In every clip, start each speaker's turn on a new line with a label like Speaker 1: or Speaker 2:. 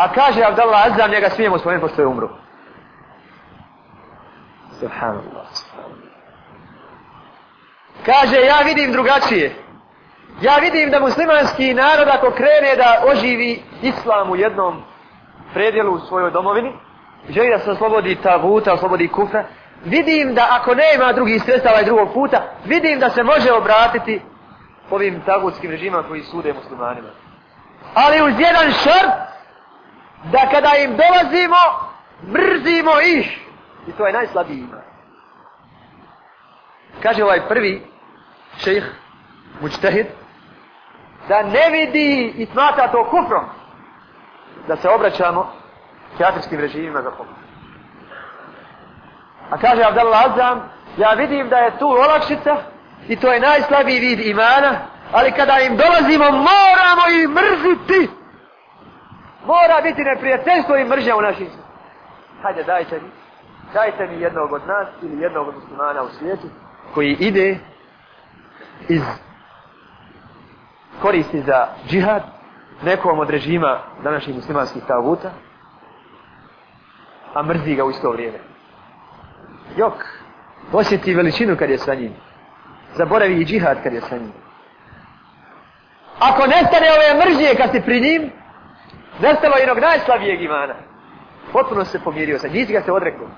Speaker 1: A kaže Abdallah Azam, njega smijemo spomenuti pošto je umro. Subhanallah. Kaže, ja vidim drugačije. Ja vidim da muslimanski narod ako krene da oživi islam u jednom predjelu u svojoj domovini, želi da se oslobodi taguta, oslobodi kufra, vidim da ako nema drugih sredstava i drugog puta, vidim da se može obratiti ovim tagutskim režima koji sude muslimanima. Ali uz jedan šart, da kada im dolazimo, mrzimo ih. I to je najslabiji iman. Kaže ovaj prvi šejh, mučtehid, da ne vidi i smata to kufrom, da se obraćamo kjafirskim režimima za pomoć. A kaže Abdallah Azam, ja vidim da je tu olakšica i to je najslabiji vid imana, ali kada im dolazimo moramo ih mrziti. Mora biti neprijateljstvo i mržnja u našim Hajde, dajte mi. Dajte mi jednog od nas ili jednog od muslimana u svijetu koji ide iz koristi za džihad nekom od režima današnjih muslimanskih tavuta, a mrzi ga u isto vrijeme. Jok, osjeti veličinu kad je sa njim. Zaboravi i džihad kad je sa njim. Ako nestane ove mržnje kad si pri njim, nestalo jednog najslabijeg imana. Potpuno se pomirio sa njih ga se odrekao.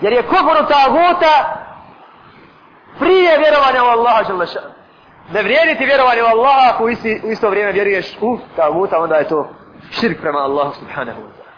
Speaker 1: Jer je kufru taguta prije vjerovanja u Allaha želeša. Ne vrijediti vjerovanje u Allaha ako u isto vrijeme vjeruješ u taguta, onda je to širk prema Allahu subhanahu wa ta'ala.